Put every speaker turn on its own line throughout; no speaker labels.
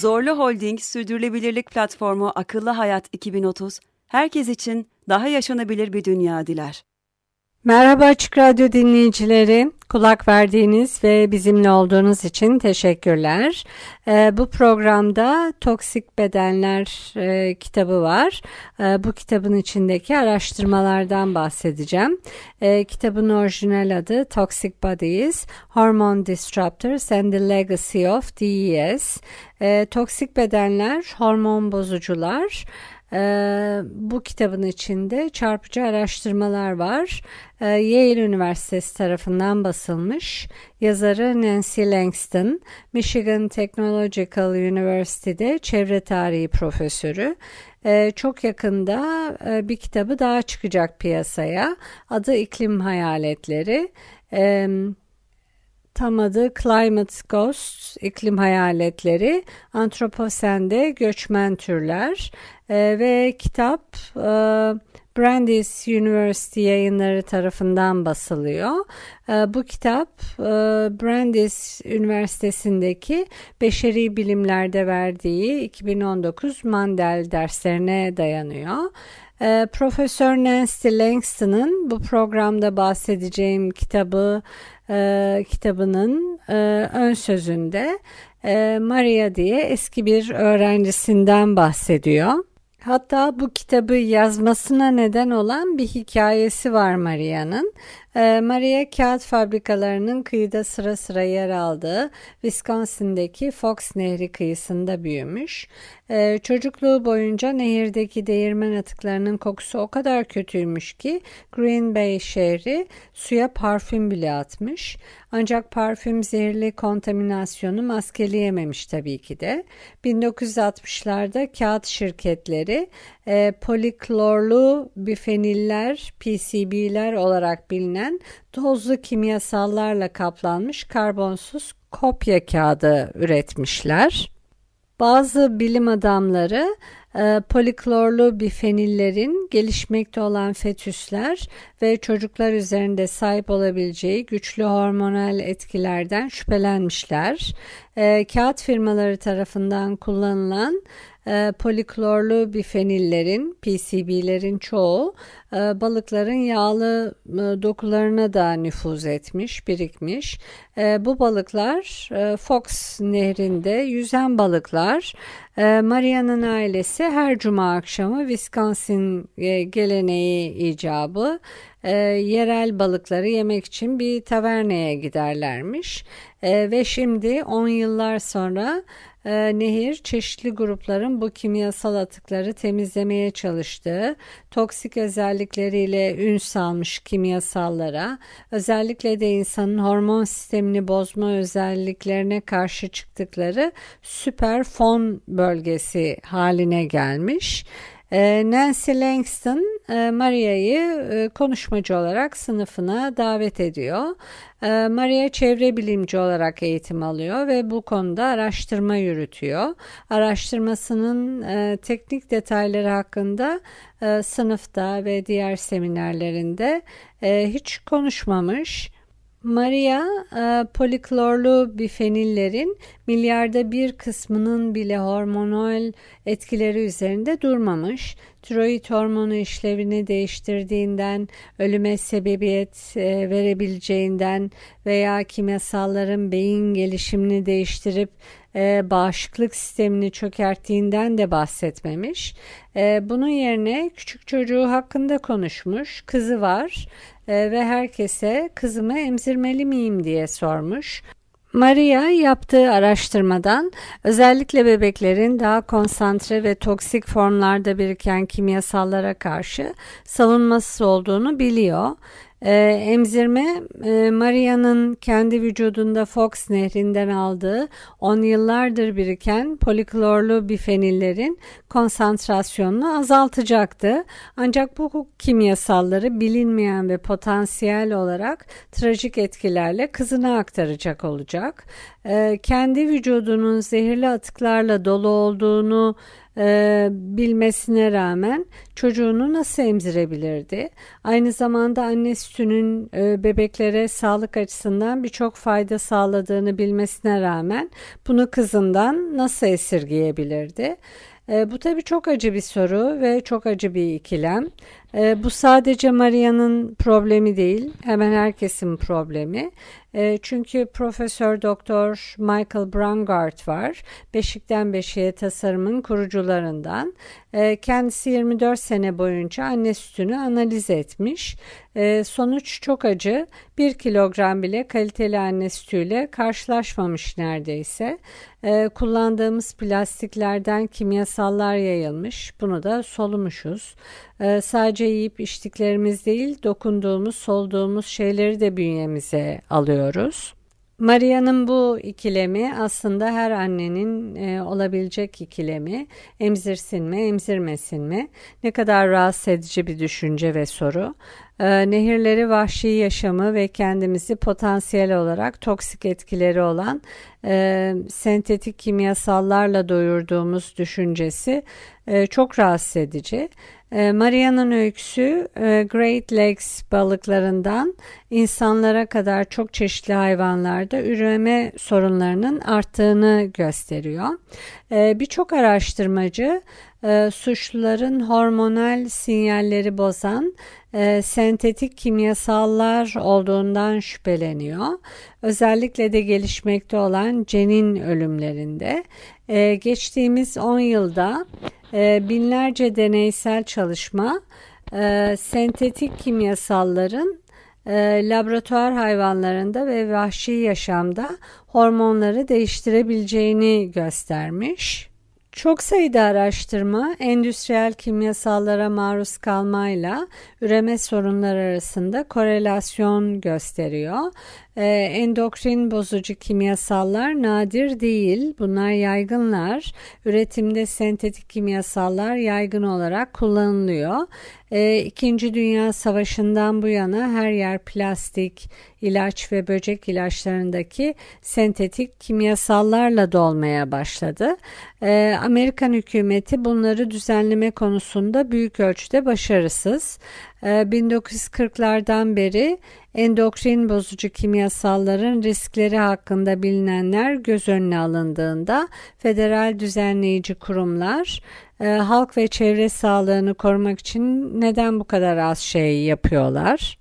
Zorlu Holding Sürdürülebilirlik Platformu Akıllı Hayat 2030, herkes için daha yaşanabilir bir dünya diler.
Merhaba Açık Radyo dinleyicileri. Kulak verdiğiniz ve bizimle olduğunuz için teşekkürler. Ee, bu programda Toksik Bedenler e, kitabı var. E, bu kitabın içindeki araştırmalardan bahsedeceğim. E, kitabın orijinal adı Toxic Bodies, Hormone Disruptors and the Legacy of DES. E, toksik bedenler, hormon bozucular, ee, bu kitabın içinde çarpıcı araştırmalar var. Ee, Yale Üniversitesi tarafından basılmış. Yazarı Nancy Langston, Michigan Technological University'de çevre tarihi profesörü. Ee, çok yakında e, bir kitabı daha çıkacak piyasaya. Adı İklim Hayaletleri. Ee, Tam adı Climate Ghosts, iklim hayaletleri, antroposende göçmen türler e, ve kitap e, Brandeis University yayınları tarafından basılıyor. E, bu kitap e, Brandeis Üniversitesi'ndeki beşeri bilimlerde verdiği 2019 Mandel derslerine dayanıyor. E, Profesör Nancy Langston'ın bu programda bahsedeceğim kitabı e, kitabının e, ön sözünde e, Maria diye eski bir öğrencisinden bahsediyor. Hatta bu kitabı yazmasına neden olan bir hikayesi var Maria'nın. Ee, Maria kağıt fabrikalarının kıyıda sıra sıra yer aldığı Wisconsin'deki Fox Nehri kıyısında büyümüş. Ee, çocukluğu boyunca nehirdeki değirmen atıklarının kokusu o kadar kötüymüş ki Green Bay şehri suya parfüm bile atmış. Ancak parfüm zehirli kontaminasyonu maskeleyememiş tabii ki de. 1960'larda kağıt şirketleri e, poliklorlu bifeniller, PCB'ler olarak bilinen tozlu kimyasallarla kaplanmış karbonsuz kopya kağıdı üretmişler. Bazı bilim adamları e, poliklorlu bifenillerin gelişmekte olan fetüsler ve çocuklar üzerinde sahip olabileceği güçlü hormonal etkilerden şüphelenmişler. E, kağıt firmaları tarafından kullanılan e, poliklorlu bifenillerin, PCB'lerin çoğu e, balıkların yağlı e, dokularına da nüfuz etmiş, birikmiş. E, bu balıklar Fox nehrinde yüzen balıklar. E, Maria'nın ailesi her cuma akşamı Wisconsin geleneği icabı e, yerel balıkları yemek için bir taverneye giderlermiş. E, ve şimdi 10 yıllar sonra e, nehir çeşitli grupların bu kimyasal atıkları temizlemeye çalıştığı toksik özellikleriyle ün salmış kimyasallara özellikle de insanın hormon sistemini bozma özelliklerine karşı çıktıkları süper fon bölgesi haline gelmiş. Ee, Nancy Langston e, Maria'yı e, konuşmacı olarak sınıfına davet ediyor. Ee, Maria çevre bilimci olarak eğitim alıyor ve bu konuda araştırma yürütüyor. Araştırmasının e, teknik detayları hakkında sınıfta ve diğer seminerlerinde hiç konuşmamış. Maria e, poliklorlu bifenillerin milyarda bir kısmının bile hormonal etkileri üzerinde durmamış. Tiroid hormonu işlevini değiştirdiğinden, ölüme sebebiyet e, verebileceğinden veya kimyasalların beyin gelişimini değiştirip e, bağışıklık sistemini çökerttiğinden de bahsetmemiş. E, bunun yerine küçük çocuğu hakkında konuşmuş. Kızı var ve herkese kızımı emzirmeli miyim diye sormuş. Maria yaptığı araştırmadan özellikle bebeklerin daha konsantre ve toksik formlarda biriken kimyasallara karşı savunmasız olduğunu biliyor. E, emzirme e, Maria'nın kendi vücudunda Fox nehrinden aldığı on yıllardır biriken poliklorlu bifenillerin konsantrasyonunu azaltacaktı. Ancak bu kimyasalları bilinmeyen ve potansiyel olarak trajik etkilerle kızına aktaracak olacak. E, kendi vücudunun zehirli atıklarla dolu olduğunu e, bilmesine rağmen çocuğunu nasıl emzirebilirdi? Aynı zamanda anne sütünün e, bebeklere sağlık açısından birçok fayda sağladığını bilmesine rağmen bunu kızından nasıl esirgeyebilirdi? E, bu tabii çok acı bir soru ve çok acı bir ikilem. E, bu sadece Maria'nın problemi değil, hemen herkesin problemi. E, çünkü Profesör Doktor Michael Brangart var. Beşikten Beşiğe tasarımın kurucularından. E, kendisi 24 sene boyunca anne sütünü analiz etmiş. E, sonuç çok acı. 1 kilogram bile kaliteli anne sütüyle karşılaşmamış neredeyse. Kullandığımız plastiklerden kimyasallar yayılmış. Bunu da solumuşuz. Sadece yiyip içtiklerimiz değil, dokunduğumuz, solduğumuz şeyleri de bünyemize alıyoruz. Maria'nın bu ikilemi aslında her annenin e, olabilecek ikilemi. Emzirsin mi, emzirmesin mi? Ne kadar rahatsız edici bir düşünce ve soru. E, nehirleri vahşi yaşamı ve kendimizi potansiyel olarak toksik etkileri olan e, sentetik kimyasallarla doyurduğumuz düşüncesi e, çok rahatsız edici. E, Maria'nın öyküsü e, Great Lakes balıklarından insanlara kadar çok çeşitli hayvanlarda üreme sorunlarının arttığını gösteriyor. E, birçok araştırmacı suçluların hormonal sinyalleri bozan sentetik kimyasallar olduğundan şüpheleniyor. Özellikle de gelişmekte olan cenin ölümlerinde. geçtiğimiz 10 yılda e, binlerce deneysel çalışma e, sentetik kimyasalların e, laboratuvar hayvanlarında ve vahşi yaşamda hormonları değiştirebileceğini göstermiş. Çok sayıda araştırma endüstriyel kimyasallara maruz kalmayla üreme sorunları arasında korelasyon gösteriyor. Ee, endokrin bozucu kimyasallar nadir değil. Bunlar yaygınlar. Üretimde sentetik kimyasallar yaygın olarak kullanılıyor. Ee, İkinci Dünya Savaşı'ndan bu yana her yer plastik, ilaç ve böcek ilaçlarındaki sentetik kimyasallarla dolmaya başladı. Ee, Amerikan hükümeti bunları düzenleme konusunda büyük ölçüde başarısız. 1940'lardan beri endokrin bozucu kimyasalların riskleri hakkında bilinenler göz önüne alındığında federal düzenleyici kurumlar e, halk ve çevre sağlığını korumak için neden bu kadar az şey yapıyorlar?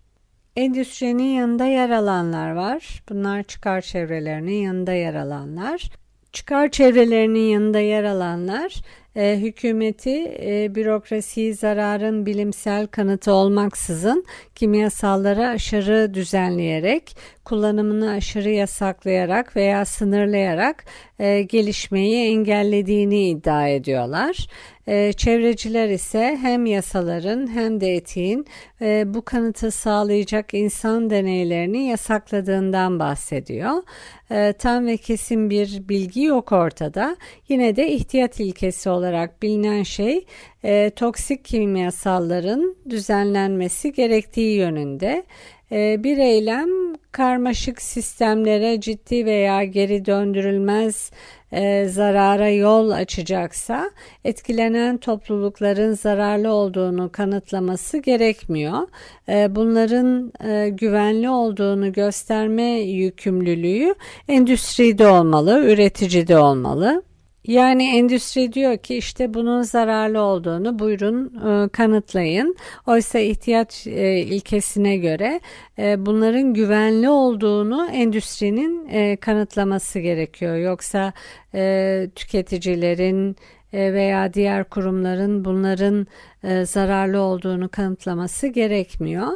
Endüstrinin yanında yer alanlar var. Bunlar çıkar çevrelerinin yanında yer alanlar. Çıkar çevrelerinin yanında yer alanlar e, hükümeti e, bürokrasiyi zararın bilimsel kanıtı olmaksızın kimyasalları aşırı düzenleyerek, kullanımını aşırı yasaklayarak veya sınırlayarak e, gelişmeyi engellediğini iddia ediyorlar. E, çevreciler ise hem yasaların hem de etiğin e, bu kanıtı sağlayacak insan deneylerini yasakladığından bahsediyor. E, tam ve kesin bir bilgi yok ortada. Yine de ihtiyat ilkesi olarak bilinen şey e, toksik kimyasalların düzenlenmesi gerektiği yönünde. E, bir eylem karmaşık sistemlere ciddi veya geri döndürülmez e, zarara yol açacaksa etkilenen toplulukların zararlı olduğunu kanıtlaması gerekmiyor. E, bunların e, güvenli olduğunu gösterme yükümlülüğü endüstride olmalı, üreticide olmalı. Yani endüstri diyor ki işte bunun zararlı olduğunu buyurun e, kanıtlayın. Oysa ihtiyaç e, ilkesine göre e, bunların güvenli olduğunu endüstrinin kanıtlaması gerekiyor. Yoksa tüketicilerin veya diğer kurumların bunların e, zararlı olduğunu kanıtlaması gerekmiyor.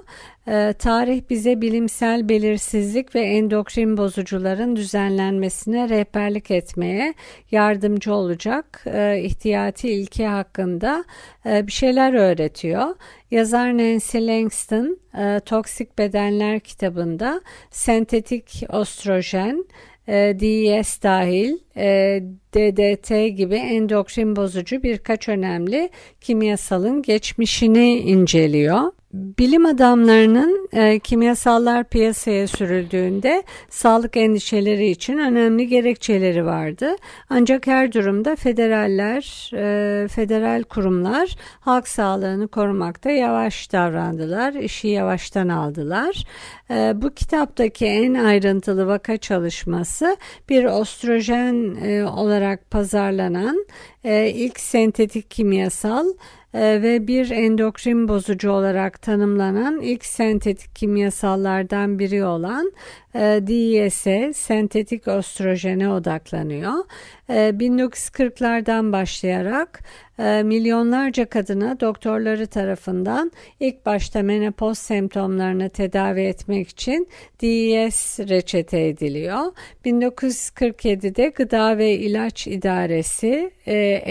E, tarih bize bilimsel belirsizlik ve endokrin bozucuların düzenlenmesine rehberlik etmeye yardımcı olacak ihtiyati ilke hakkında bir şeyler öğretiyor. Yazar Nancy Langston Toksik Bedenler kitabında sentetik ostrojen e, DES dahil e, DDT gibi endokrin bozucu birkaç önemli kimyasalın geçmişini inceliyor. Bilim adamlarının e, kimyasallar piyasaya sürüldüğünde sağlık endişeleri için önemli gerekçeleri vardı. Ancak her durumda federaller, e, federal kurumlar halk sağlığını korumakta yavaş davrandılar, işi yavaştan aldılar. E, bu kitaptaki en ayrıntılı vaka çalışması bir ostrojen e, olarak pazarlanan e, ilk sentetik kimyasal ve bir endokrin bozucu olarak tanımlanan ilk sentetik kimyasallardan biri olan e, DES'e sentetik ostrojene odaklanıyor. 1940'lardan e, başlayarak e, milyonlarca kadına doktorları tarafından ilk başta menopoz semptomlarını tedavi etmek için DES reçete ediliyor. 1947'de Gıda ve İlaç İdaresi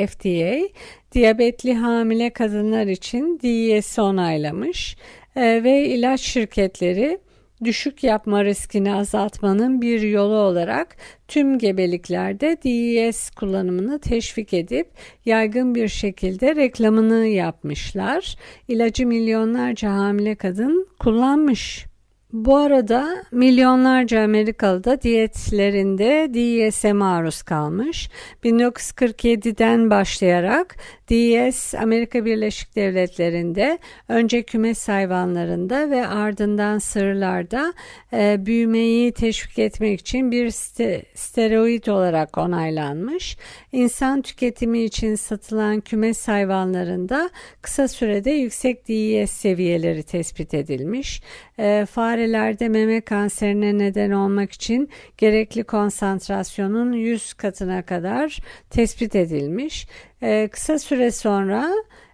FDA diyabetli hamile kadınlar için DES'i onaylamış e, ve ilaç şirketleri düşük yapma riskini azaltmanın bir yolu olarak tüm gebeliklerde DES kullanımını teşvik edip yaygın bir şekilde reklamını yapmışlar. İlacı milyonlarca hamile kadın kullanmış. Bu arada milyonlarca Amerikalı da diyetlerinde DES'e maruz kalmış. 1947'den başlayarak DES Amerika Birleşik Devletleri'nde önce kümes hayvanlarında ve ardından sığırlarda e, büyümeyi teşvik etmek için bir st- steroid olarak onaylanmış. İnsan tüketimi için satılan kümes hayvanlarında kısa sürede yüksek DES seviyeleri tespit edilmiş. E, farelerde meme kanserine neden olmak için gerekli konsantrasyonun 100 katına kadar tespit edilmiş. E, kısa süre sonra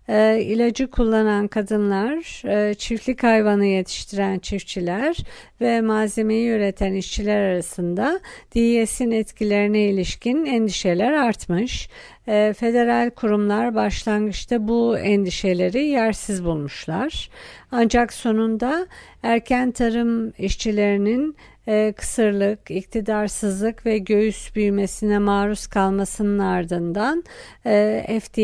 e, ilacı kullanan kadınlar, e, çiftlik hayvanı yetiştiren çiftçiler ve malzemeyi üreten işçiler arasında DES'in etkilerine ilişkin endişeler artmış. E, federal kurumlar başlangıçta bu endişeleri yersiz bulmuşlar. Ancak sonunda erken tarım işçilerinin e, kısırlık, iktidarsızlık ve göğüs büyümesine maruz kalmasının ardından e, FDA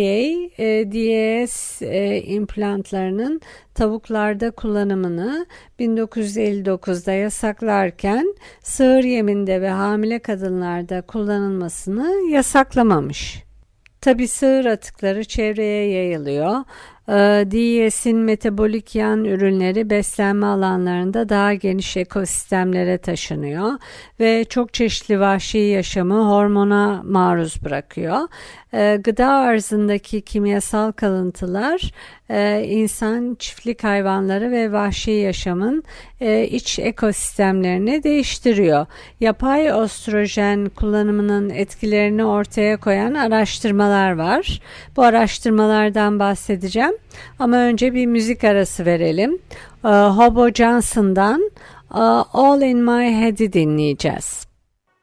e, DES e, implantlarının tavuklarda kullanımını 1959'da yasaklarken sığır yeminde ve hamile kadınlarda kullanılmasını yasaklamamış. Tabi sığır atıkları çevreye yayılıyor. Ee, DES'in metabolik yan ürünleri beslenme alanlarında daha geniş ekosistemlere taşınıyor ve çok çeşitli vahşi yaşamı hormona maruz bırakıyor. Ee, gıda arzındaki kimyasal kalıntılar e, insan, çiftlik hayvanları ve vahşi yaşamın e, iç ekosistemlerini değiştiriyor. Yapay ostrojen kullanımının etkilerini ortaya koyan araştırmalar var. Bu araştırmalardan bahsedeceğim. Ama önce bir müzik arası verelim. Ee, Hobo Johnson'dan e, All in My Head'i dinleyeceğiz.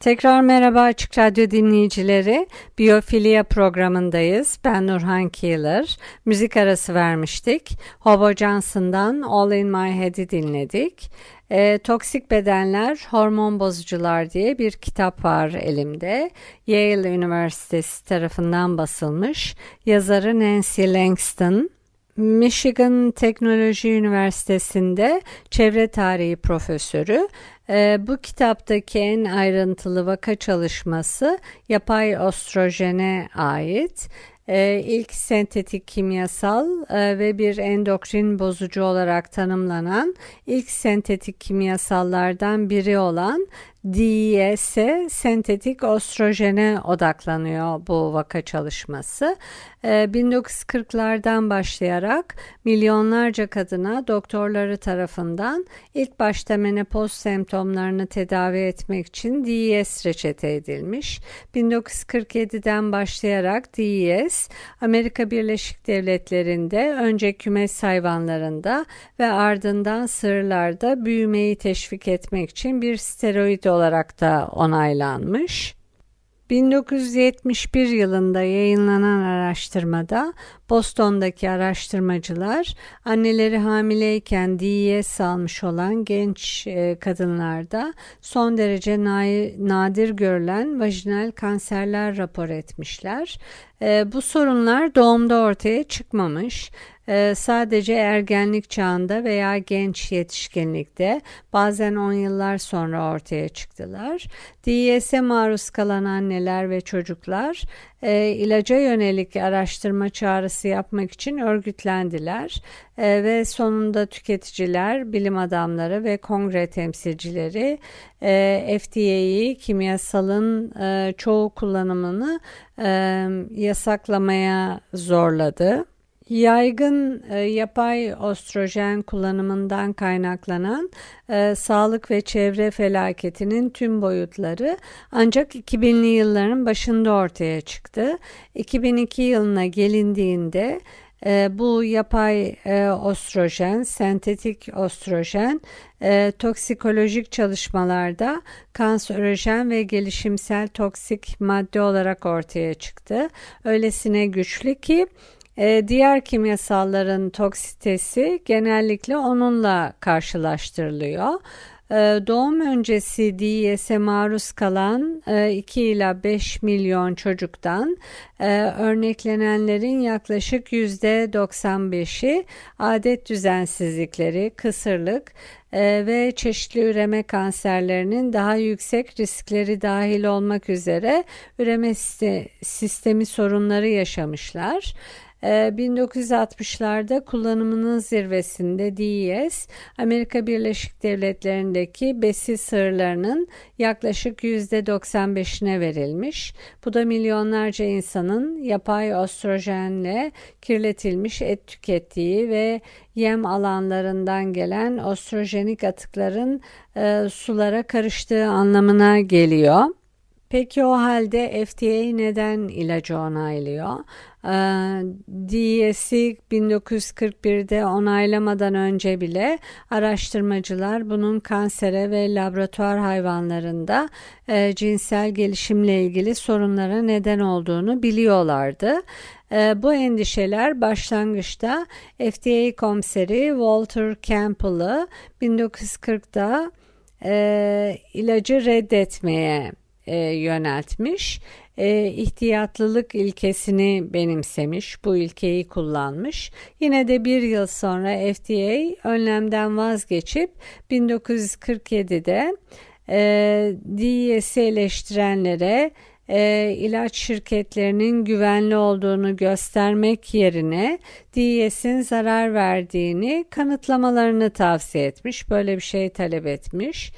Tekrar merhaba Açık Radyo dinleyicileri. Biyofilia programındayız. Ben Nurhan Keeler. Müzik arası vermiştik. Hobo Johnson'dan All in My Head'i dinledik. E, Toksik Bedenler, Hormon Bozucular diye bir kitap var elimde. Yale Üniversitesi tarafından basılmış. Yazarı Nancy Langston. Michigan Teknoloji Üniversitesi'nde çevre tarihi profesörü. E, bu kitaptaki en ayrıntılı vaka çalışması yapay ostrojene ait. E, ilk sentetik kimyasal e, ve bir endokrin bozucu olarak tanımlanan ilk sentetik kimyasallardan biri olan DES sentetik ostrojene odaklanıyor bu vaka çalışması. 1940'lardan ee, başlayarak milyonlarca kadına doktorları tarafından ilk başta menopoz semptomlarını tedavi etmek için DES reçete edilmiş. 1947'den başlayarak DES Amerika Birleşik Devletleri'nde önce kümes hayvanlarında ve ardından sığırlarda büyümeyi teşvik etmek için bir steroid olarak da onaylanmış. 1971 yılında yayınlanan araştırmada Boston'daki araştırmacılar anneleri hamileyken DES almış olan genç e, kadınlarda son derece nadir görülen vajinal kanserler rapor etmişler. E, bu sorunlar doğumda ortaya çıkmamış ee, sadece ergenlik çağında veya genç yetişkinlikte bazen 10 yıllar sonra ortaya çıktılar. DS'e maruz kalan anneler ve çocuklar e, ilaca yönelik araştırma çağrısı yapmak için örgütlendiler e, ve sonunda tüketiciler, bilim adamları ve kongre temsilcileri e, FDA'yı kimyasalın e, çoğu kullanımını e, yasaklamaya zorladı. Yaygın e, yapay ostrojen kullanımından kaynaklanan e, sağlık ve çevre felaketinin tüm boyutları ancak 2000'li yılların başında ortaya çıktı. 2002 yılına gelindiğinde e, bu yapay e, ostrojen, sentetik ostrojen e, toksikolojik çalışmalarda kanserojen ve gelişimsel toksik madde olarak ortaya çıktı. Öylesine güçlü ki e, diğer kimyasalların toksitesi genellikle onunla karşılaştırılıyor. E, doğum öncesi DIS'e maruz kalan 2 e, ila 5 milyon çocuktan örneklenenlerin yaklaşık %95'i adet düzensizlikleri, kısırlık ve çeşitli üreme kanserlerinin daha yüksek riskleri dahil olmak üzere üreme sistemi sorunları yaşamışlar. 1960'larda ee, kullanımının zirvesinde DES, Amerika Birleşik Devletleri'ndeki besi sığırlarının yaklaşık %95'ine verilmiş. Bu da milyonlarca insanın yapay ostrojenle kirletilmiş et tükettiği ve yem alanlarından gelen ostrojenik atıkların e, sulara karıştığı anlamına geliyor. Peki o halde FDA neden ilacı onaylıyor? Ee, DS'i 1941'de onaylamadan önce bile araştırmacılar bunun kansere ve laboratuvar hayvanlarında e, cinsel gelişimle ilgili sorunlara neden olduğunu biliyorlardı. E, bu endişeler başlangıçta FDA komiseri Walter Campbell'ı 1940'da e, ilacı reddetmeye yöneltmiş. E, ihtiyatlılık ilkesini benimsemiş, bu ilkeyi kullanmış. Yine de bir yıl sonra FDA önlemden vazgeçip 1947'de e, DES'i eleştirenlere e, ilaç şirketlerinin güvenli olduğunu göstermek yerine DES'in zarar verdiğini kanıtlamalarını tavsiye etmiş. Böyle bir şey talep etmiş.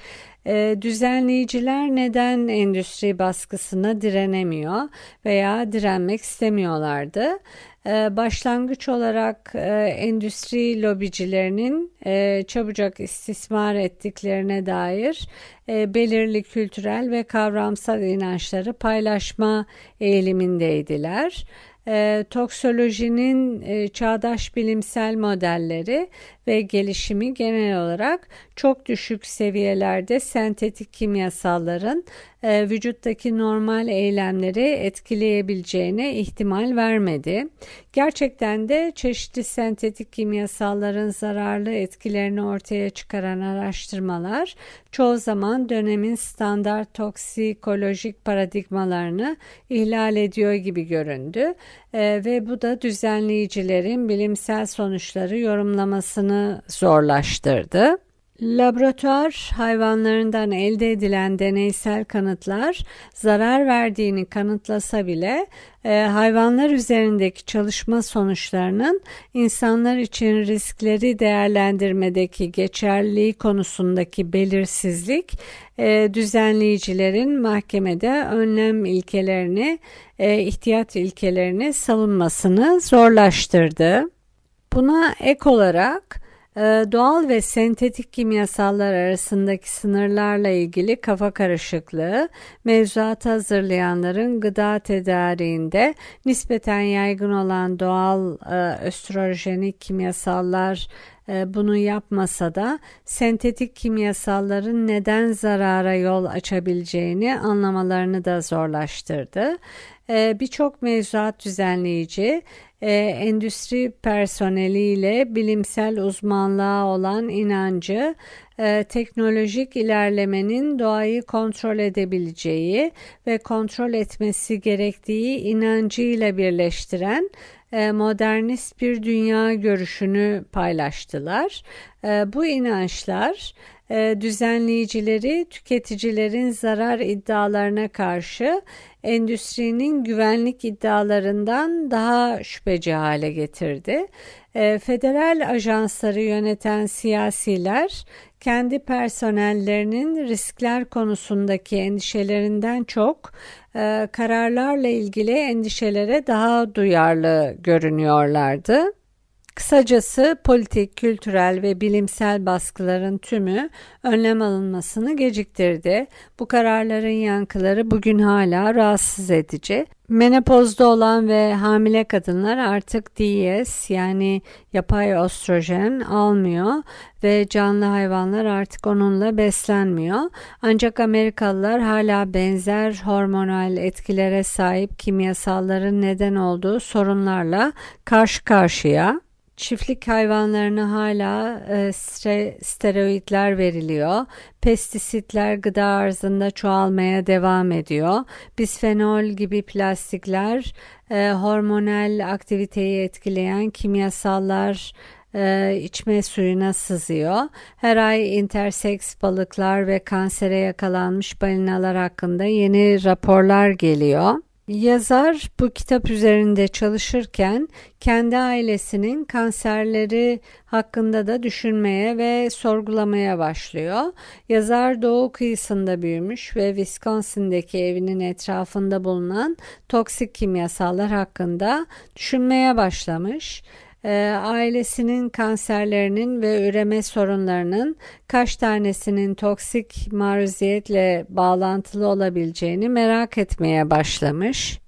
E, düzenleyiciler neden endüstri baskısına direnemiyor veya direnmek istemiyorlardı? E, başlangıç olarak e, endüstri lobicilerinin e, çabucak istismar ettiklerine dair e, belirli kültürel ve kavramsal inançları paylaşma eğilimindeydiler e, toksolojinin e, çağdaş bilimsel modelleri ve gelişimi genel olarak çok düşük seviyelerde sentetik kimyasalların e, vücuttaki normal eylemleri etkileyebileceğine ihtimal vermedi. Gerçekten de çeşitli sentetik kimyasalların zararlı etkilerini ortaya çıkaran araştırmalar çoğu zaman dönemin standart toksikolojik paradigmalarını ihlal ediyor gibi göründü e, ve bu da düzenleyicilerin bilimsel sonuçları yorumlamasını zorlaştırdı. Laboratuvar hayvanlarından elde edilen deneysel kanıtlar zarar verdiğini kanıtlasa bile e, hayvanlar üzerindeki çalışma sonuçlarının insanlar için riskleri değerlendirmedeki geçerliliği konusundaki belirsizlik e, düzenleyicilerin mahkemede önlem ilkelerini, e, ihtiyat ilkelerini savunmasını zorlaştırdı. Buna ek olarak doğal ve sentetik kimyasallar arasındaki sınırlarla ilgili kafa karışıklığı, mevzuat hazırlayanların gıda tedariğinde nispeten yaygın olan doğal e, östrojenik kimyasallar e, bunu yapmasa da sentetik kimyasalların neden zarara yol açabileceğini anlamalarını da zorlaştırdı. E, birçok mevzuat düzenleyici e, endüstri personeliyle bilimsel uzmanlığa olan inancı e, teknolojik ilerlemenin doğayı kontrol edebileceği ve kontrol etmesi gerektiği inancıyla birleştiren modernist bir dünya görüşünü paylaştılar. Bu inançlar düzenleyicileri tüketicilerin zarar iddialarına karşı endüstrinin güvenlik iddialarından daha şüpheci hale getirdi. E, federal ajansları yöneten siyasiler kendi personellerinin riskler konusundaki endişelerinden çok e, kararlarla ilgili endişelere daha duyarlı görünüyorlardı. Kısacası politik, kültürel ve bilimsel baskıların tümü önlem alınmasını geciktirdi. Bu kararların yankıları bugün hala rahatsız edici. Menopozda olan ve hamile kadınlar artık DES yani yapay östrojen almıyor ve canlı hayvanlar artık onunla beslenmiyor. Ancak Amerikalılar hala benzer hormonal etkilere sahip kimyasalların neden olduğu sorunlarla karşı karşıya. Çiftlik hayvanlarına hala e, steroidler veriliyor. Pestisitler gıda arzında çoğalmaya devam ediyor. Bisfenol gibi plastikler, e, hormonal aktiviteyi etkileyen kimyasallar e, içme suyuna sızıyor. Her ay interseks balıklar ve kansere yakalanmış balinalar hakkında yeni raporlar geliyor. Yazar bu kitap üzerinde çalışırken kendi ailesinin kanserleri hakkında da düşünmeye ve sorgulamaya başlıyor. Yazar doğu kıyısında büyümüş ve Wisconsin'deki evinin etrafında bulunan toksik kimyasallar hakkında düşünmeye başlamış e, ailesinin kanserlerinin ve üreme sorunlarının kaç tanesinin toksik maruziyetle bağlantılı olabileceğini merak etmeye başlamış.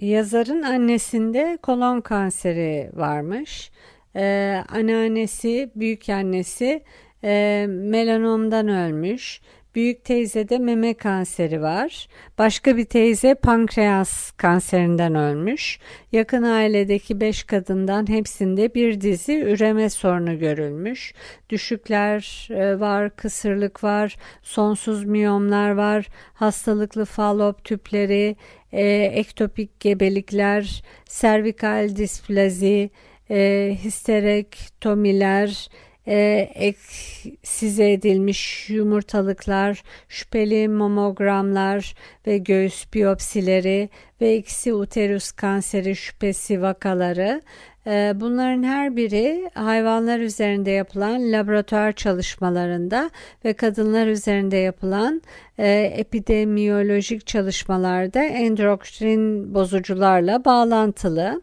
Yazarın annesinde kolon kanseri varmış. Ee, anneannesi, büyük annesi e, melanomdan ölmüş. Büyük teyzede meme kanseri var. Başka bir teyze pankreas kanserinden ölmüş. Yakın ailedeki 5 kadından hepsinde bir dizi üreme sorunu görülmüş. Düşükler e, var, kısırlık var, sonsuz miyomlar var, hastalıklı falop tüpleri, e, ektopik gebelikler, servikal displazi, e, histerektomiler, e, eksize edilmiş yumurtalıklar, şüpheli mamogramlar ve göğüs biyopsileri ve eksi uterus kanseri şüphesi vakaları. E, Bunların her biri hayvanlar üzerinde yapılan laboratuvar çalışmalarında ve kadınlar üzerinde yapılan e, epidemiyolojik çalışmalarda endokrin bozucularla bağlantılı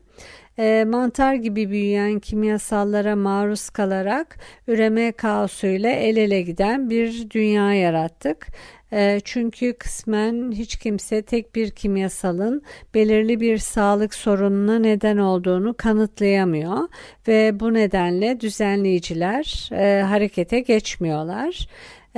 e, mantar gibi büyüyen kimyasallara maruz kalarak üreme kaosuyla el ele giden bir dünya yarattık. E, çünkü kısmen hiç kimse tek bir kimyasalın belirli bir sağlık sorununa neden olduğunu kanıtlayamıyor ve bu nedenle düzenleyiciler e, harekete geçmiyorlar.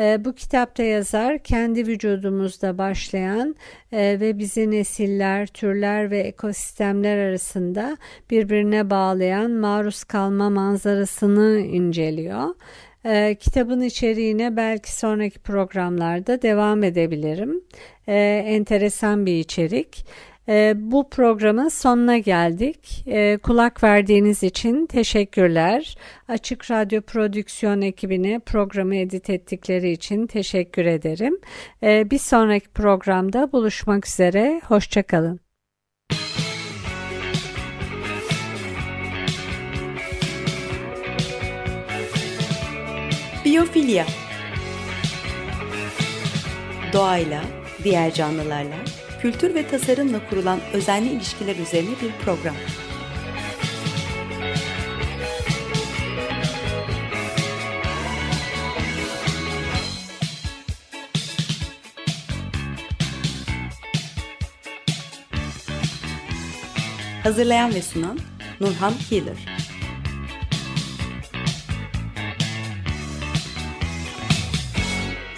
E, bu kitapta yazar kendi vücudumuzda başlayan e, ve bizi nesiller, türler ve ekosistemler arasında birbirine bağlayan maruz kalma manzarasını inceliyor. E, kitabın içeriğine belki sonraki programlarda devam edebilirim. E, enteresan bir içerik. E, bu programın sonuna geldik. E, kulak verdiğiniz için teşekkürler. Açık Radyo Prodüksiyon ekibine programı edit ettikleri için teşekkür ederim. E, bir sonraki programda buluşmak üzere. Hoşçakalın.
Biyofilya Doğayla, diğer canlılarla, kültür ve tasarımla kurulan özenli ilişkiler üzerine bir program. Hazırlayan ve sunan Nurhan Killer.